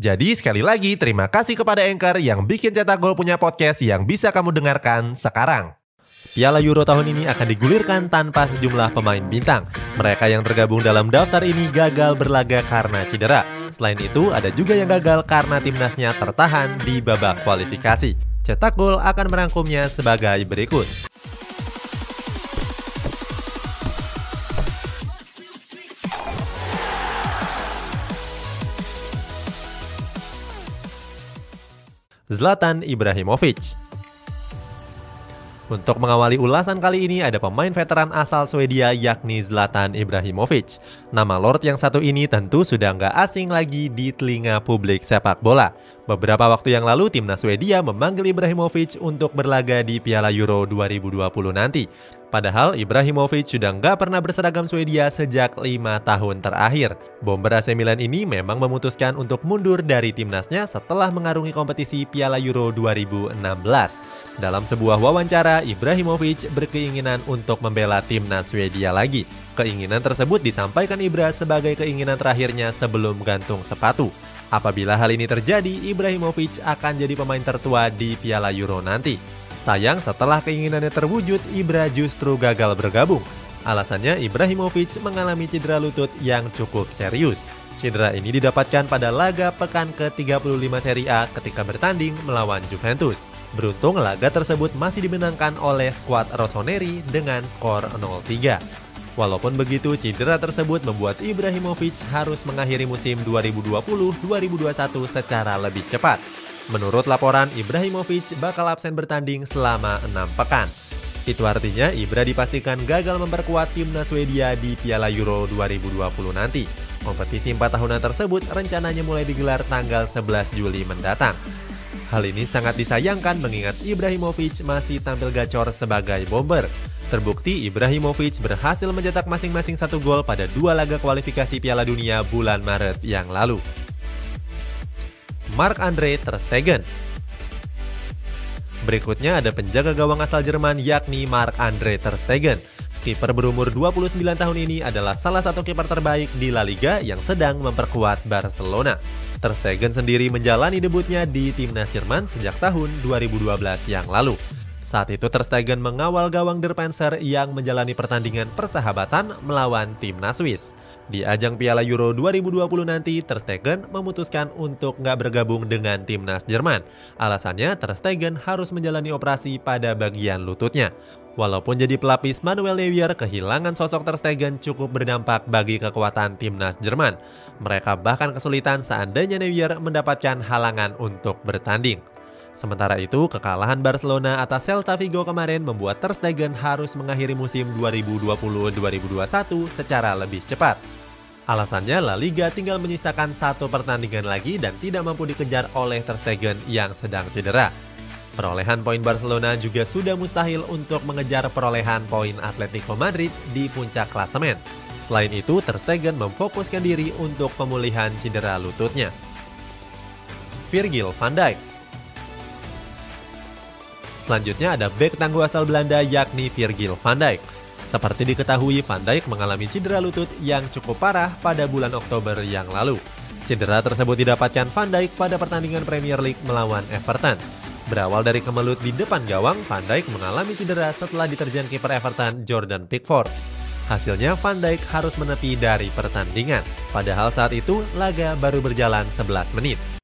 Jadi sekali lagi terima kasih kepada Anchor yang bikin Cetak Gol punya podcast yang bisa kamu dengarkan sekarang. Piala Euro tahun ini akan digulirkan tanpa sejumlah pemain bintang. Mereka yang tergabung dalam daftar ini gagal berlaga karena cedera. Selain itu, ada juga yang gagal karena timnasnya tertahan di babak kualifikasi. Cetak Gol akan merangkumnya sebagai berikut. Zlatan Ibrahimovic. Untuk mengawali ulasan kali ini ada pemain veteran asal Swedia yakni Zlatan Ibrahimovic. Nama Lord yang satu ini tentu sudah nggak asing lagi di telinga publik sepak bola. Beberapa waktu yang lalu timnas Swedia memanggil Ibrahimovic untuk berlaga di Piala Euro 2020 nanti. Padahal Ibrahimovic sudah nggak pernah berseragam Swedia sejak lima tahun terakhir. Bomber AC Milan ini memang memutuskan untuk mundur dari timnasnya setelah mengarungi kompetisi Piala Euro 2016. Dalam sebuah wawancara, Ibrahimovic berkeinginan untuk membela timnas Swedia lagi. Keinginan tersebut disampaikan Ibra sebagai keinginan terakhirnya sebelum gantung sepatu. Apabila hal ini terjadi, Ibrahimovic akan jadi pemain tertua di Piala Euro nanti. Sayang setelah keinginannya terwujud, Ibra justru gagal bergabung. Alasannya Ibrahimovic mengalami cedera lutut yang cukup serius. Cedera ini didapatkan pada laga pekan ke-35 Serie A ketika bertanding melawan Juventus. Beruntung laga tersebut masih dimenangkan oleh skuad Rossoneri dengan skor 0-3. Walaupun begitu, cedera tersebut membuat Ibrahimovic harus mengakhiri musim 2020-2021 secara lebih cepat. Menurut laporan, Ibrahimovic bakal absen bertanding selama enam pekan. Itu artinya Ibra dipastikan gagal memperkuat timnas Swedia di Piala Euro 2020 nanti. Kompetisi empat tahunan tersebut rencananya mulai digelar tanggal 11 Juli mendatang. Hal ini sangat disayangkan mengingat Ibrahimovic masih tampil gacor sebagai bomber. Terbukti Ibrahimovic berhasil mencetak masing-masing satu gol pada dua laga kualifikasi Piala Dunia bulan Maret yang lalu. Mark Andre Ter Stegen Berikutnya ada penjaga gawang asal Jerman yakni Mark Andre Ter Stegen. Kiper berumur 29 tahun ini adalah salah satu kiper terbaik di La Liga yang sedang memperkuat Barcelona. Ter Stegen sendiri menjalani debutnya di timnas Jerman sejak tahun 2012 yang lalu. Saat itu Ter Stegen mengawal gawang Der Panzer yang menjalani pertandingan persahabatan melawan timnas Swiss. Di ajang Piala Euro 2020 nanti, Ter Stegen memutuskan untuk nggak bergabung dengan timnas Jerman. Alasannya, Ter Stegen harus menjalani operasi pada bagian lututnya. Walaupun jadi pelapis Manuel Neuer, kehilangan sosok Ter Stegen cukup berdampak bagi kekuatan timnas Jerman. Mereka bahkan kesulitan seandainya Neuer mendapatkan halangan untuk bertanding. Sementara itu, kekalahan Barcelona atas Celta Vigo kemarin membuat Ter Stegen harus mengakhiri musim 2020-2021 secara lebih cepat. Alasannya La Liga tinggal menyisakan satu pertandingan lagi dan tidak mampu dikejar oleh Ter Stegen yang sedang cedera. Perolehan poin Barcelona juga sudah mustahil untuk mengejar perolehan poin Atletico Madrid di puncak klasemen. Selain itu, Ter Stegen memfokuskan diri untuk pemulihan cedera lututnya. Virgil van Dijk Selanjutnya ada bek tangguh asal Belanda yakni Virgil van Dijk. Seperti diketahui, Van Dijk mengalami cedera lutut yang cukup parah pada bulan Oktober yang lalu. Cedera tersebut didapatkan Van Dijk pada pertandingan Premier League melawan Everton. Berawal dari kemelut di depan gawang, Van Dijk mengalami cedera setelah diterjang kiper Everton Jordan Pickford. Hasilnya Van Dijk harus menepi dari pertandingan. Padahal saat itu laga baru berjalan 11 menit.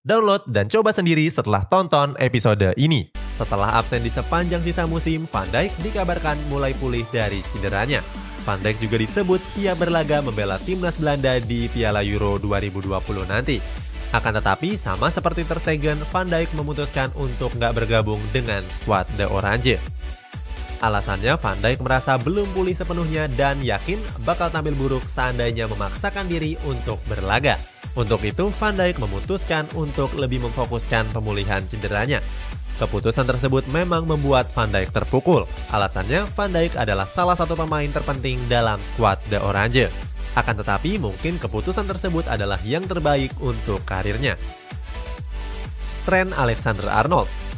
Download dan coba sendiri setelah tonton episode ini. Setelah absen di sepanjang sisa musim, Van Dijk dikabarkan mulai pulih dari cederanya. Van Dijk juga disebut siap berlaga membela timnas Belanda di Piala Euro 2020 nanti. Akan tetapi, sama seperti Ter Stegen, Van Dijk memutuskan untuk nggak bergabung dengan skuad The Orange. Alasannya Van Dijk merasa belum pulih sepenuhnya dan yakin bakal tampil buruk seandainya memaksakan diri untuk berlaga. Untuk itu, Van Dijk memutuskan untuk lebih memfokuskan pemulihan cederanya. Keputusan tersebut memang membuat Van Dijk terpukul. Alasannya, Van Dijk adalah salah satu pemain terpenting dalam skuad The Orange. Akan tetapi, mungkin keputusan tersebut adalah yang terbaik untuk karirnya. Trent Alexander-Arnold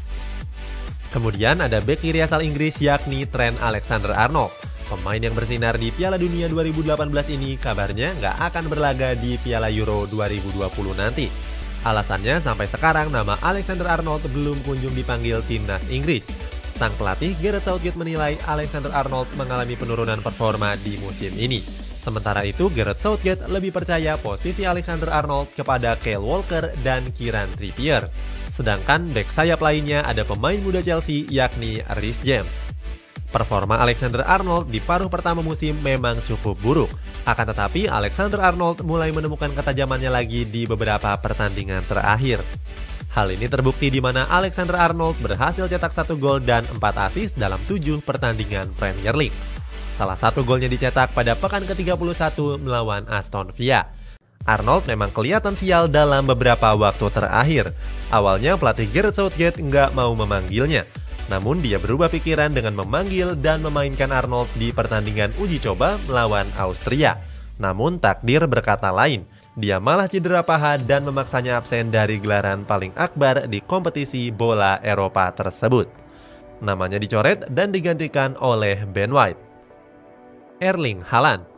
Kemudian ada bek kiri asal Inggris yakni Trent Alexander-Arnold. Pemain yang bersinar di Piala Dunia 2018 ini kabarnya nggak akan berlaga di Piala Euro 2020 nanti. Alasannya sampai sekarang nama Alexander Arnold belum kunjung dipanggil timnas Inggris. Sang pelatih Gareth Southgate menilai Alexander Arnold mengalami penurunan performa di musim ini. Sementara itu, Gareth Southgate lebih percaya posisi Alexander Arnold kepada Kyle Walker dan Kieran Trippier. Sedangkan back sayap lainnya ada pemain muda Chelsea yakni Rhys James. Performa Alexander Arnold di paruh pertama musim memang cukup buruk. Akan tetapi, Alexander Arnold mulai menemukan ketajamannya lagi di beberapa pertandingan terakhir. Hal ini terbukti di mana Alexander Arnold berhasil cetak satu gol dan empat assist dalam tujuh pertandingan Premier League. Salah satu golnya dicetak pada pekan ke-31 melawan Aston Villa. Arnold memang kelihatan sial dalam beberapa waktu terakhir. Awalnya pelatih Gareth Southgate nggak mau memanggilnya, namun dia berubah pikiran dengan memanggil dan memainkan Arnold di pertandingan uji coba melawan Austria. Namun takdir berkata lain, dia malah cedera paha dan memaksanya absen dari gelaran paling akbar di kompetisi bola Eropa tersebut. Namanya dicoret dan digantikan oleh Ben White. Erling Haaland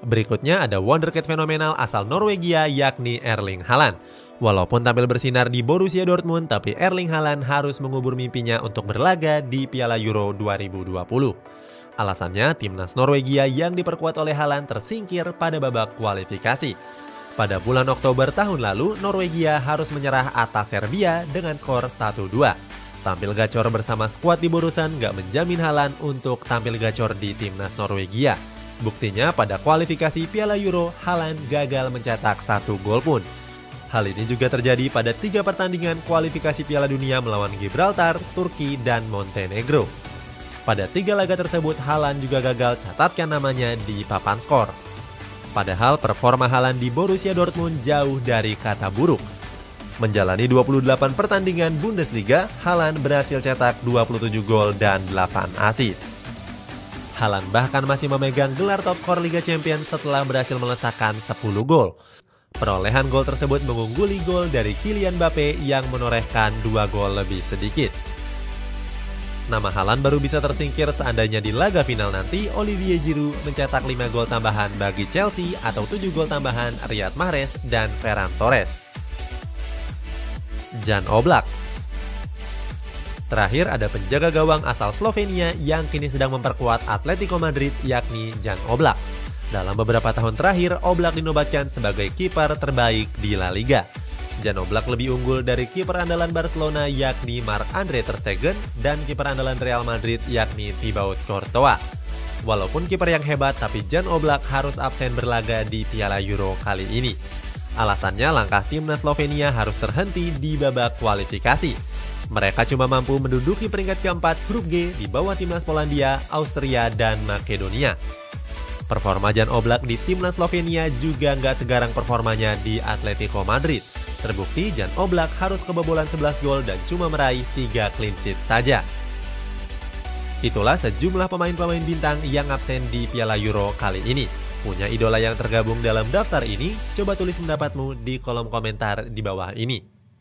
Berikutnya ada wonderkid fenomenal asal Norwegia yakni Erling Haaland. Walaupun tampil bersinar di Borussia Dortmund, tapi Erling Haaland harus mengubur mimpinya untuk berlaga di Piala Euro 2020. Alasannya, timnas Norwegia yang diperkuat oleh Haaland tersingkir pada babak kualifikasi. Pada bulan Oktober tahun lalu, Norwegia harus menyerah atas Serbia dengan skor 1-2. Tampil gacor bersama skuad di Borusan gak menjamin Haaland untuk tampil gacor di timnas Norwegia. Buktinya pada kualifikasi Piala Euro, Haaland gagal mencetak satu gol pun. Hal ini juga terjadi pada tiga pertandingan kualifikasi Piala Dunia melawan Gibraltar, Turki, dan Montenegro. Pada tiga laga tersebut, Halan juga gagal catatkan namanya di papan skor. Padahal performa Halan di Borussia Dortmund jauh dari kata buruk. Menjalani 28 pertandingan Bundesliga, Halan berhasil cetak 27 gol dan 8 assist. Halan bahkan masih memegang gelar top skor Liga Champions setelah berhasil melesakkan 10 gol. Perolehan gol tersebut mengungguli gol dari Kylian Mbappe yang menorehkan dua gol lebih sedikit. Nama Halan baru bisa tersingkir seandainya di laga final nanti Olivier Giroud mencetak 5 gol tambahan bagi Chelsea atau 7 gol tambahan Riyad Mahrez dan Ferran Torres. Jan Oblak Terakhir ada penjaga gawang asal Slovenia yang kini sedang memperkuat Atletico Madrid yakni Jan Oblak. Dalam beberapa tahun terakhir, Oblak dinobatkan sebagai kiper terbaik di La Liga. Jan Oblak lebih unggul dari kiper andalan Barcelona yakni Marc Andre Ter Stegen dan kiper andalan Real Madrid yakni Thibaut Courtois. Walaupun kiper yang hebat, tapi Jan Oblak harus absen berlaga di Piala Euro kali ini. Alasannya langkah timnas Slovenia harus terhenti di babak kualifikasi. Mereka cuma mampu menduduki peringkat keempat grup G di bawah timnas Polandia, Austria, dan Makedonia. Performa Jan Oblak di timnas Slovenia juga nggak segarang performanya di Atletico Madrid. Terbukti Jan Oblak harus kebobolan 11 gol dan cuma meraih 3 clean sheet saja. Itulah sejumlah pemain-pemain bintang yang absen di Piala Euro kali ini. Punya idola yang tergabung dalam daftar ini? Coba tulis pendapatmu di kolom komentar di bawah ini.